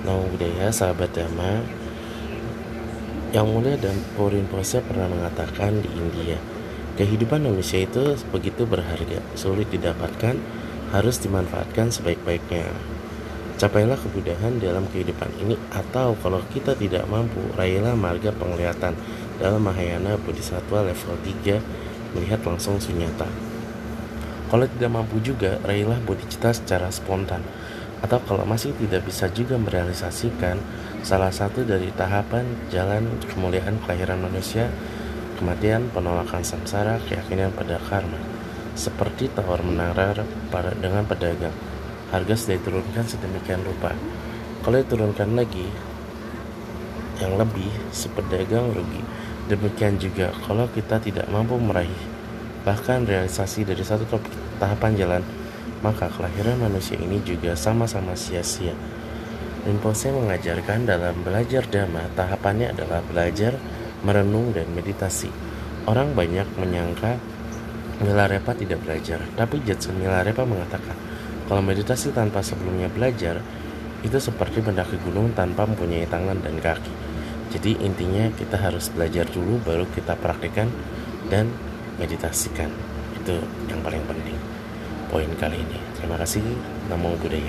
Namo Buddhaya, sahabat Dhamma Yang mulia dan Pauline Posse pernah mengatakan di India Kehidupan manusia itu begitu berharga, sulit didapatkan, harus dimanfaatkan sebaik-baiknya. Capailah kemudahan dalam kehidupan ini Atau kalau kita tidak mampu, raihlah marga penglihatan dalam Mahayana Bodhisattva level 3 Melihat langsung sunyata. Kalau tidak mampu juga, raihlah bodhicitta secara spontan atau kalau masih tidak bisa juga merealisasikan salah satu dari tahapan jalan kemuliaan kelahiran manusia kematian, penolakan samsara, keyakinan pada karma. Seperti tawar menara pada dengan pedagang harga sudah diturunkan sedemikian rupa. Kalau diturunkan lagi yang lebih sepedagang rugi. Demikian juga kalau kita tidak mampu meraih bahkan realisasi dari satu tahapan jalan maka kelahiran manusia ini juga sama-sama sia-sia. Rinpoche mengajarkan dalam belajar dhamma, tahapannya adalah belajar, merenung, dan meditasi. Orang banyak menyangka Milarepa tidak belajar, tapi Jetsun Milarepa mengatakan, kalau meditasi tanpa sebelumnya belajar, itu seperti mendaki gunung tanpa mempunyai tangan dan kaki. Jadi intinya kita harus belajar dulu baru kita praktikkan dan meditasikan. Itu yang paling penting poin kali ini. Terima kasih. Namo Buddhaya.